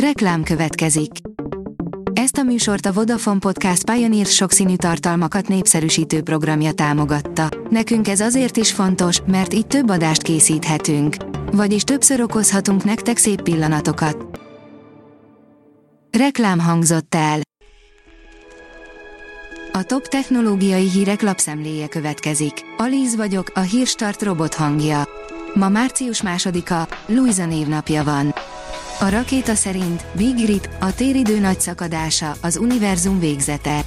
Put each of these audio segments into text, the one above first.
Reklám következik. Ezt a műsort a Vodafone Podcast Pioneer sokszínű tartalmakat népszerűsítő programja támogatta. Nekünk ez azért is fontos, mert így több adást készíthetünk. Vagyis többször okozhatunk nektek szép pillanatokat. Reklám hangzott el. A top technológiai hírek lapszemléje következik. Alíz vagyok, a hírstart robot hangja. Ma március másodika, Luisa névnapja van. A rakéta szerint Big Rip, a téridő nagy szakadása, az univerzum végzete.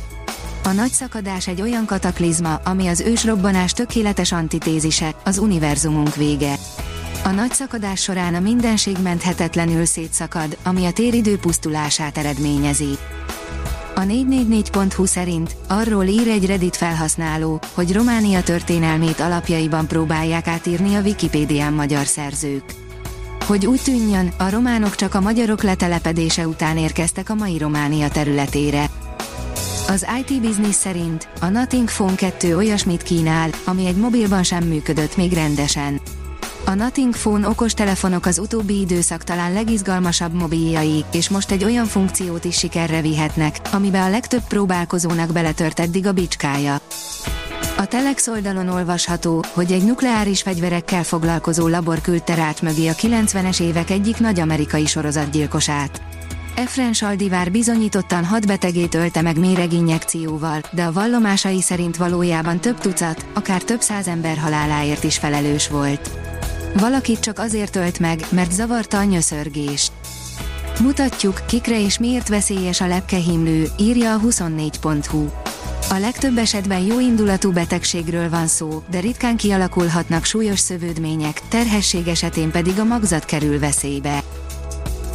A nagy szakadás egy olyan kataklizma, ami az ősrobbanás tökéletes antitézise, az univerzumunk vége. A nagy szakadás során a mindenség menthetetlenül szétszakad, ami a téridő pusztulását eredményezi. A 444.hu szerint arról ír egy Reddit felhasználó, hogy Románia történelmét alapjaiban próbálják átírni a Wikipédián magyar szerzők. Hogy úgy tűnjön, a románok csak a magyarok letelepedése után érkeztek a mai Románia területére. Az IT Business szerint a Nothing Phone 2 olyasmit kínál, ami egy mobilban sem működött még rendesen. A Nothing Phone okostelefonok az utóbbi időszak talán legizgalmasabb mobiljai, és most egy olyan funkciót is sikerre vihetnek, amibe a legtöbb próbálkozónak beletört eddig a bicskája. A Telex oldalon olvasható, hogy egy nukleáris fegyverekkel foglalkozó labor küldte rát mögé a 90-es évek egyik nagy amerikai sorozatgyilkosát. Efren Saldivár bizonyítottan hat betegét ölte meg méreginjekcióval, de a vallomásai szerint valójában több tucat, akár több száz ember haláláért is felelős volt. Valakit csak azért ölt meg, mert zavarta a nyöszörgést. Mutatjuk, kikre és miért veszélyes a lepkehimlő, írja a 24.hu. A legtöbb esetben jó indulatú betegségről van szó, de ritkán kialakulhatnak súlyos szövődmények, terhesség esetén pedig a magzat kerül veszélybe.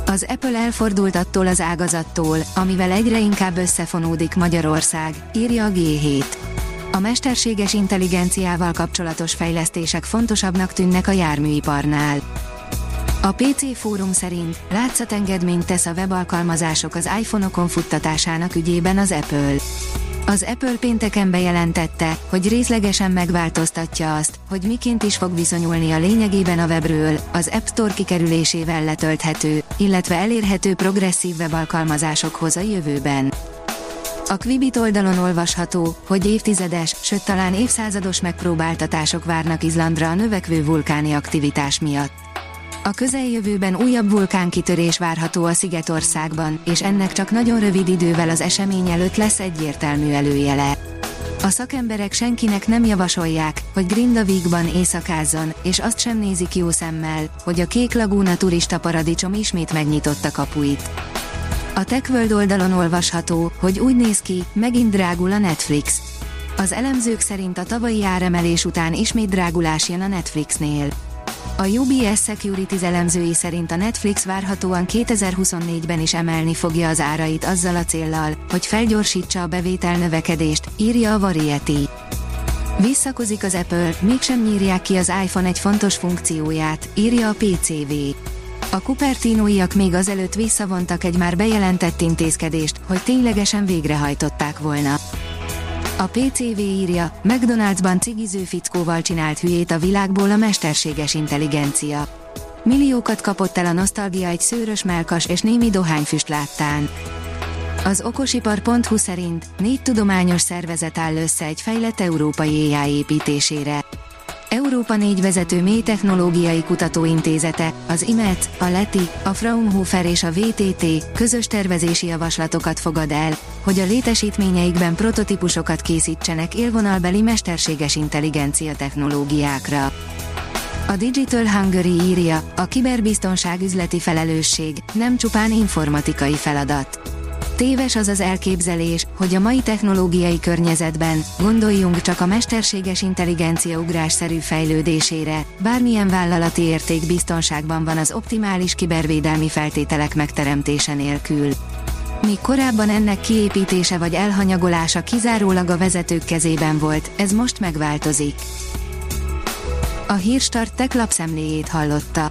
Az Apple elfordult attól az ágazattól, amivel egyre inkább összefonódik Magyarország, írja a G7. A mesterséges intelligenciával kapcsolatos fejlesztések fontosabbnak tűnnek a járműiparnál. A PC fórum szerint látszatengedményt tesz a webalkalmazások az iPhone-okon futtatásának ügyében az Apple. Az Apple pénteken bejelentette, hogy részlegesen megváltoztatja azt, hogy miként is fog viszonyulni a lényegében a webről, az App Store kikerülésével letölthető, illetve elérhető progresszív webalkalmazásokhoz a jövőben. A Quibit oldalon olvasható, hogy évtizedes, sőt talán évszázados megpróbáltatások várnak Izlandra a növekvő vulkáni aktivitás miatt. A közeljövőben újabb vulkánkitörés várható a Szigetországban, és ennek csak nagyon rövid idővel az esemény előtt lesz egyértelmű előjele. A szakemberek senkinek nem javasolják, hogy Grindavigban éjszakázzon, és azt sem nézik jó szemmel, hogy a Kék Laguna turista paradicsom ismét megnyitotta kapuit. A TechWorld oldalon olvasható, hogy úgy néz ki, megint drágul a Netflix. Az elemzők szerint a tavalyi áremelés után ismét drágulás jön a Netflixnél. A UBS Securities elemzői szerint a Netflix várhatóan 2024-ben is emelni fogja az árait azzal a céllal, hogy felgyorsítsa a bevétel növekedést, írja a Variety. Visszakozik az Apple, mégsem nyírják ki az iPhone egy fontos funkcióját, írja a PCV. A Cupertinoiak még azelőtt visszavontak egy már bejelentett intézkedést, hogy ténylegesen végrehajtották volna. A PCV írja, McDonald'sban cigiző fickóval csinált hülyét a világból a mesterséges intelligencia. Milliókat kapott el a nosztalgia egy szőrös melkas és némi dohányfüst láttán. Az okosipar.hu szerint négy tudományos szervezet áll össze egy fejlett európai AI építésére. Európa négy vezető mély kutatóintézete, az IMET, a LETI, a Fraunhofer és a VTT közös tervezési javaslatokat fogad el, hogy a létesítményeikben prototípusokat készítsenek élvonalbeli mesterséges intelligencia technológiákra. A Digital Hungary írja, a kiberbiztonság üzleti felelősség, nem csupán informatikai feladat. Téves az az elképzelés, hogy a mai technológiai környezetben, gondoljunk csak a mesterséges intelligencia ugrásszerű fejlődésére, bármilyen vállalati érték biztonságban van az optimális kibervédelmi feltételek megteremtése nélkül. Míg korábban ennek kiépítése vagy elhanyagolása kizárólag a vezetők kezében volt, ez most megváltozik. A Hírstart tech lapszemléjét hallotta.